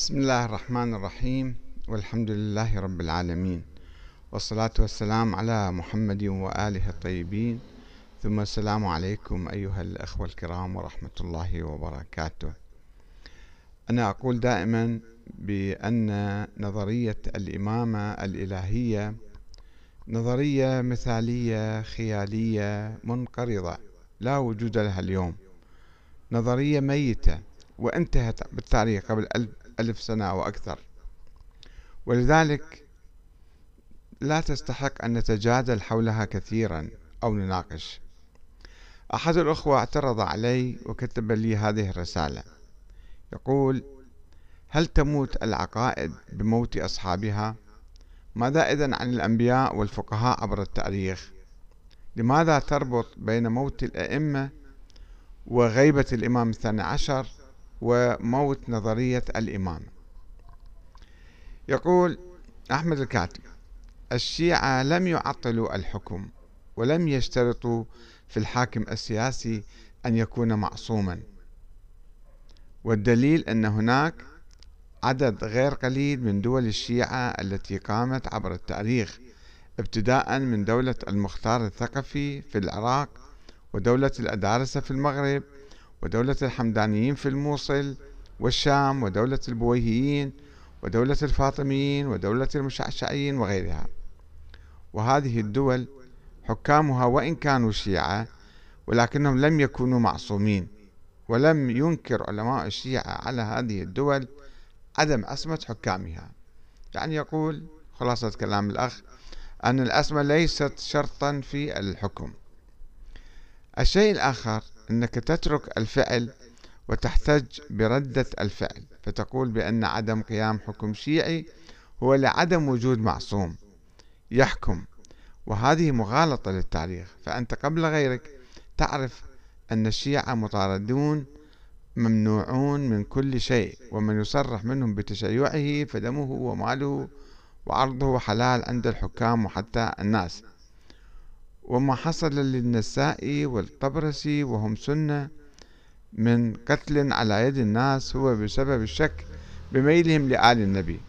بسم الله الرحمن الرحيم والحمد لله رب العالمين والصلاة والسلام على محمد وآله الطيبين. ثم السلام عليكم أيها الأخوة الكرام ورحمة الله وبركاته. أنا أقول دائما بأن نظرية الإمامة الإلهية نظرية مثالية خيالية منقرضة لا وجود لها اليوم. نظرية ميتة وانتهت بالتاريخ قبل ألف سنة أو أكثر ولذلك لا تستحق أن نتجادل حولها كثيرا أو نناقش أحد الأخوة اعترض علي وكتب لي هذه الرسالة يقول هل تموت العقائد بموت أصحابها؟ ماذا إذن عن الأنبياء والفقهاء عبر التاريخ؟ لماذا تربط بين موت الأئمة وغيبة الإمام الثاني عشر وموت نظرية الإمامة يقول أحمد الكاتب الشيعة لم يعطلوا الحكم ولم يشترطوا في الحاكم السياسي أن يكون معصوما. والدليل أن هناك عدد غير قليل من دول الشيعة التي قامت عبر التاريخ ابتداء من دولة المختار الثقفي في العراق ودولة الأدارسة في المغرب ودولة الحمدانيين في الموصل والشام ودولة البويهيين ودولة الفاطميين ودولة المشعشعيين وغيرها. وهذه الدول حكامها وإن كانوا شيعة ولكنهم لم يكونوا معصومين ولم ينكر علماء الشيعة على هذه الدول عدم عصمة حكامها. يعني يقول خلاصة كلام الأخ أن العصمة ليست شرطا في الحكم. الشيء الآخر أنك تترك الفعل وتحتج بردة الفعل فتقول بأن عدم قيام حكم شيعي هو لعدم وجود معصوم يحكم. وهذه مغالطة للتاريخ فأنت قبل غيرك تعرف أن الشيعة مطاردون ممنوعون من كل شيء ومن يصرح منهم بتشيعه فدمه وماله وعرضه حلال عند الحكام وحتى الناس. وما حصل للنسائي والطبرسي وهم سنة من قتل على يد الناس هو بسبب الشك بميلهم لآل النبي.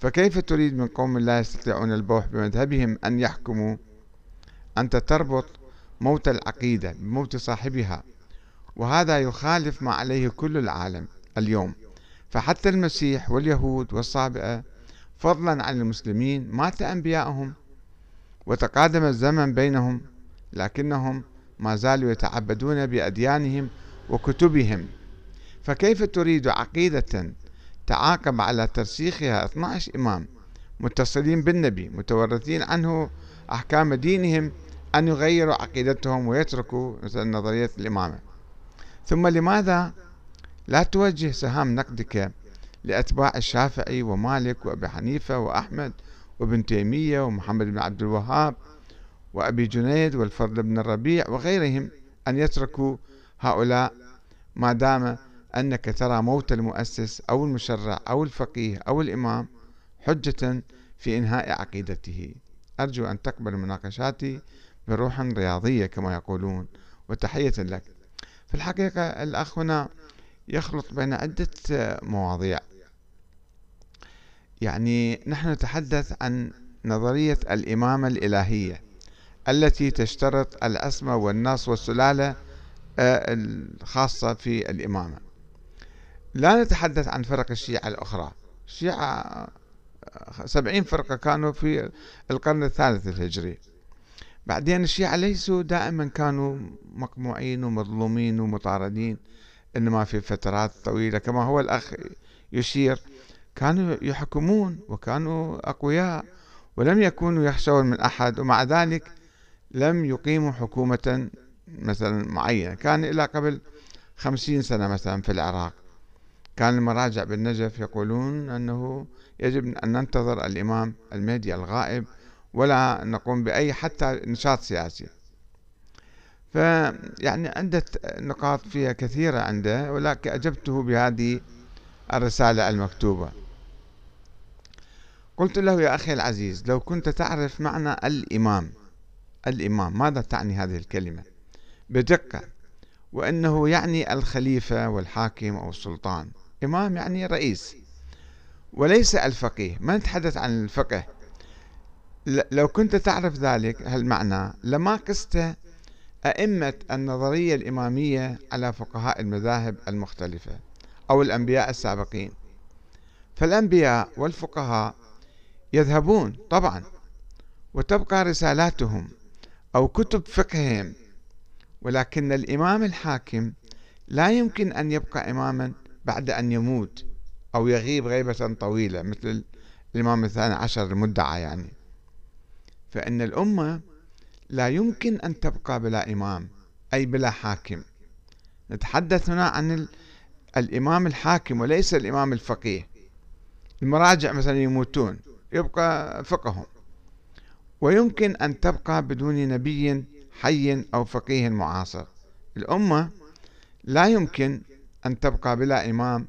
فكيف تريد من قوم لا يستطيعون البوح بمذهبهم أن يحكموا؟ أنت تربط موت العقيدة بموت صاحبها وهذا يخالف ما عليه كل العالم اليوم. فحتى المسيح واليهود والصابئة فضلا عن المسلمين مات أنبياءهم. وتقادم الزمن بينهم لكنهم ما زالوا يتعبدون بأديانهم وكتبهم. فكيف تريد عقيدة تعاقب على ترسيخها 12 إمام؟ متصلين بالنبي متورثين عنه أحكام دينهم أن يغيروا عقيدتهم ويتركوا مثلا نظرية الإمامة ثم لماذا لا توجه سهام نقدك لأتباع الشافعي ومالك وأبي حنيفة وأحمد وابن تيمية ومحمد بن عبد الوهاب وأبي جنيد والفضل بن الربيع وغيرهم أن يتركوا هؤلاء ما دام أنك ترى موت المؤسس أو المشرع أو الفقيه أو الإمام حجة في إنهاء عقيدته. أرجو أن تقبل مناقشاتي بروح رياضية كما يقولون وتحية لك. في الحقيقة الأخ هنا يخلط بين عدة مواضيع. يعني نحن نتحدث عن نظرية الإمامة الإلهية التي تشترط العصمة والنص والسلالة آه، الخاصة في الإمامة. لا نتحدث عن فرق الشيعة الأخرى. الشيعة آه، سبعين فرقة كانوا في القرن الثالث الهجري. بعدين الشيعة ليسوا دائما كانوا مقموعين ومظلومين ومطاردين إنما في فترات طويلة كما هو الأخ يشير. كانوا يحكمون وكانوا أقوياء ولم يكونوا يخشون من أحد ومع ذلك لم يقيموا حكومة مثلا معينة. كان إلى قبل خمسين سنة مثلا في العراق. كان المراجع بالنجف يقولون أنه يجب أن ننتظر الإمام المهدي الغائب ولا نقوم بأي حتى نشاط سياسي. فيعني عدة نقاط فيها كثيرة عنده ولكن أجبته بهذه الرسالة المكتوبة. قلت له يا أخي العزيز لو كنت تعرف معنى الإمام الإمام ماذا تعني هذه الكلمة؟ بدقة. وأنه يعني الخليفة والحاكم أو السلطان. إمام يعني رئيس. وليس الفقيه. ما نتحدث عن الفقه. لو كنت تعرف ذلك هالمعنى لما قست أئمة النظرية الإمامية على فقهاء المذاهب المختلفة أو الأنبياء السابقين. فالأنبياء والفقهاء يذهبون طبعا. وتبقى رسالاتهم أو كتب فقههم. ولكن الإمام الحاكم لا يمكن أن يبقى إماما بعد أن يموت أو يغيب غيبة طويلة مثل الإمام الثاني عشر المدعى يعني. فإن الأمة لا يمكن أن تبقى بلا إمام أي بلا حاكم. نتحدث هنا عن الإمام الحاكم وليس الإمام الفقيه. المراجع مثلا يموتون. يبقى فقههم ويمكن أن تبقى بدون نبي حي أو فقيه معاصر. الأمة لا يمكن أن تبقى بلا إمام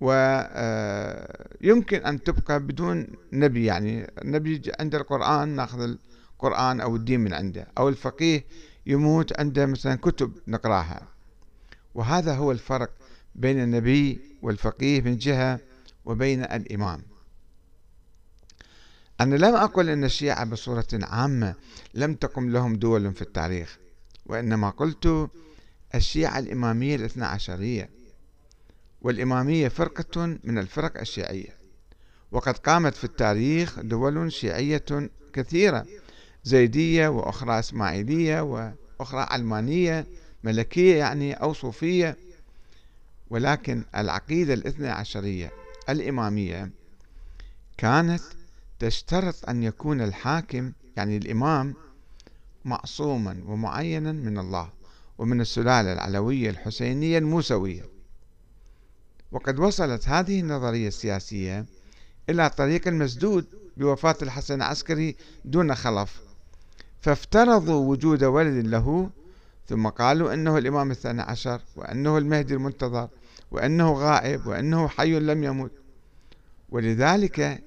ويمكن أن تبقى بدون نبي. يعني النبي عند القرآن ناخذ القرآن أو الدين من عنده أو الفقيه يموت عنده مثلا كتب نقرأها. وهذا هو الفرق بين النبي والفقيه من جهة وبين الإمام. أنا لم أقل أن الشيعة بصورة عامة لم تقم لهم دول في التاريخ وإنما قلت الشيعة الإمامية الاثنى عشرية والإمامية فرقة من الفرق الشيعية وقد قامت في التاريخ دول شيعية كثيرة زيدية وأخرى إسماعيلية وأخرى علمانية ملكية يعني أو صوفية ولكن العقيدة الاثنى عشرية الإمامية كانت تشترط أن يكون الحاكم يعني الإمام معصوما ومعينا من الله ومن السلالة العلوية الحسينية الموسوية. وقد وصلت هذه النظرية السياسية إلى طريق المسدود بوفاة الحسن العسكري دون خلف فافترضوا وجود ولد له ثم قالوا إنه الإمام الثاني عشر وإنه المهدي المنتظر وإنه غائب وإنه حي لم يمت. ولذلك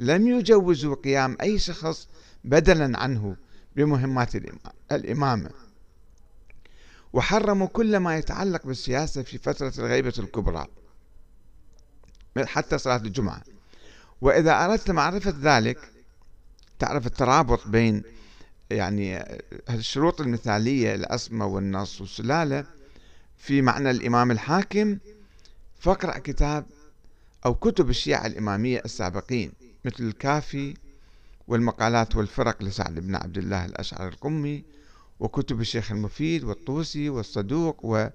لم يجوزوا قيام أي شخص بدلا عنه بمهمات الإمامة. وحرموا كل ما يتعلق بالسياسة في فترة الغيبة الكبرى حتى صلاة الجمعة. وإذا أردت معرفة ذلك تعرف الترابط بين يعني الشروط المثالية الأسمى والنص والسلالة في معنى الإمام الحاكم فاقرأ كتاب أو كتب الشيعة الإمامية السابقين. مثل الكافي والمقالات والفرق لسعد بن عبد الله الأشعر القمي وكتب الشيخ المفيد والطوسي والصدوق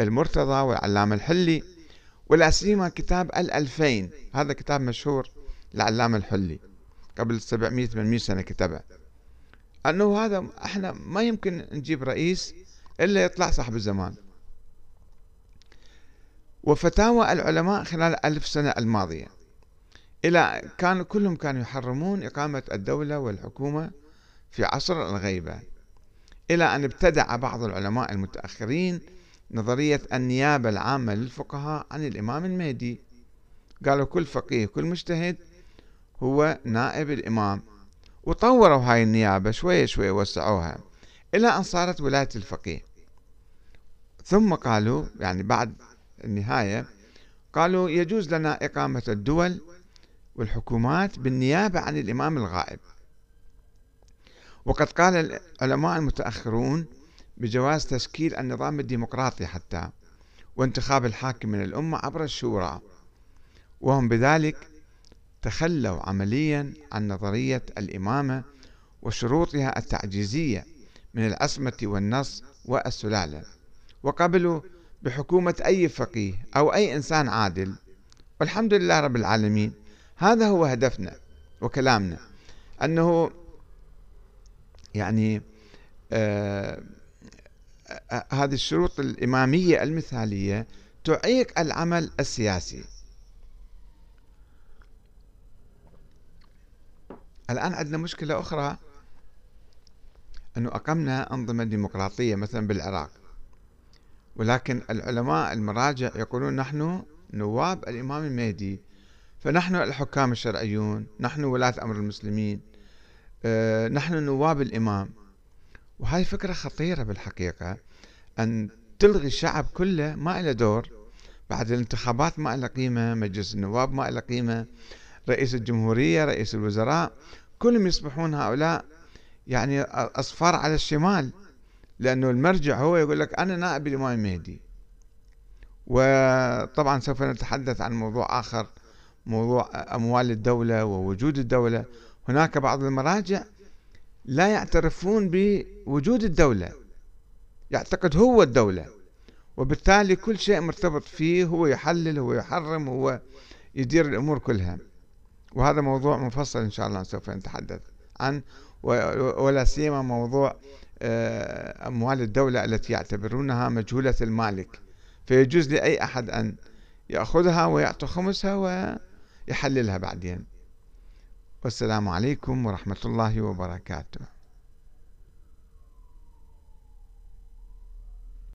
والمرتضى والعلامة الحلي ولا سيما كتاب الألفين. هذا كتاب مشهور للعلامة الحلي قبل 700 800 سنة كتبه. أنه هذا إحنا ما يمكن نجيب رئيس إلا يطلع صاحب الزمان. وفتاوى العلماء خلال الألف سنة الماضية. إلى كانوا كلهم كانوا يحرمون إقامة الدولة والحكومة في عصر الغيبة. إلى أن ابتدع بعض العلماء المتأخرين نظرية النيابة العامة للفقهاء عن الإمام المهدي. قالوا كل فقيه كل مجتهد هو نائب الإمام. وطوروا هاي النيابة شوية شوية وسعوها إلى أن صارت ولاية الفقيه. ثم قالوا يعني بعد النهاية قالوا يجوز لنا إقامة الدول والحكومات بالنيابة عن الإمام الغائب. وقد قال العلماء المتأخرون بجواز تشكيل النظام الديمقراطي حتى وانتخاب الحاكم من الأمة عبر الشورى وهم بذلك تخلوا عمليا عن نظرية الإمامة وشروطها التعجيزية من العصمة والنص والسلالة. وقبلوا بحكومة أي فقيه أو أي إنسان عادل والحمد لله رب العالمين هذا هو هدفنا وكلامنا. أنه يعني آه آه هذه الشروط الإمامية المثالية تعيق العمل السياسي. الآن عندنا مشكلة أخرى أنه أقمنا أنظمة ديمقراطية مثلا بالعراق. ولكن العلماء المراجع يقولون نحن نواب الإمام المهدي. فنحن الحكام الشرعيون نحن ولاة أمر المسلمين آه، نحن نواب الإمام. وهذه فكرة خطيرة بالحقيقة أن تلغي الشعب كله ما له دور. بعد الانتخابات ما لها قيمة مجلس النواب ما له قيمة رئيس الجمهورية رئيس الوزراء كلهم يصبحون هؤلاء يعني أصفار على الشمال لأنه المرجع هو يقول لك أنا نائب الإمام المهدي وطبعا سوف نتحدث عن موضوع آخر موضوع أموال الدولة ووجود الدولة. هناك بعض المراجع لا يعترفون بوجود الدولة يعتقد هو الدولة وبالتالي كل شيء مرتبط فيه هو يحلل هو يحرم هو يدير الأمور كلها. وهذا موضوع مفصل إن شاء الله سوف نتحدث عنه ولا سيما موضوع آه، أموال الدولة التي يعتبرونها مجهولة المالك. فيجوز لأي أحد أن يأخذها ويعطي خمسها ويحللها بعدين. والسلام عليكم ورحمة الله وبركاته.